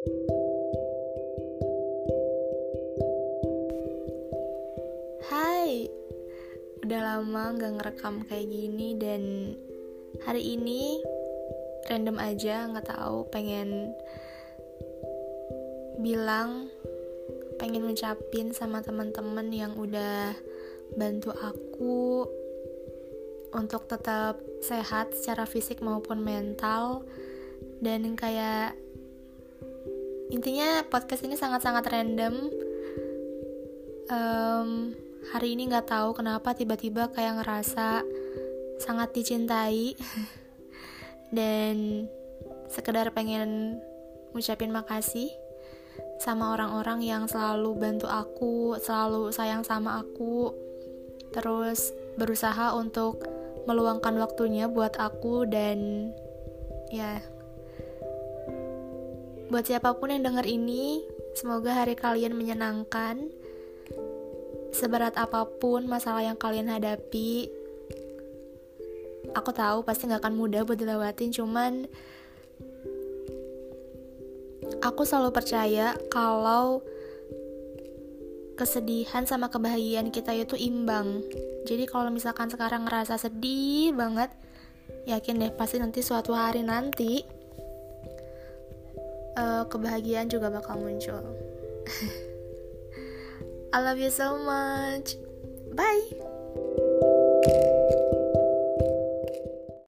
Hai, udah lama gak ngerekam kayak gini dan hari ini random aja nggak tahu pengen bilang pengen ngucapin sama teman-teman yang udah bantu aku untuk tetap sehat secara fisik maupun mental dan kayak intinya podcast ini sangat-sangat random. Um, hari ini nggak tahu kenapa tiba-tiba kayak ngerasa sangat dicintai. Dan sekedar pengen ngucapin makasih sama orang-orang yang selalu bantu aku, selalu sayang sama aku, terus berusaha untuk meluangkan waktunya buat aku dan ya Buat siapa pun yang dengar ini, semoga hari kalian menyenangkan. Seberat apa pun masalah yang kalian hadapi, aku tahu pasti gak akan mudah buat dilewatin, cuman aku selalu percaya kalau kesedihan sama kebahagiaan kita itu imbang. Jadi kalau misalkan sekarang ngerasa sedih banget, yakin deh pasti nanti suatu hari nanti uh, kebahagiaan juga bakal muncul. I love you so much. Bye.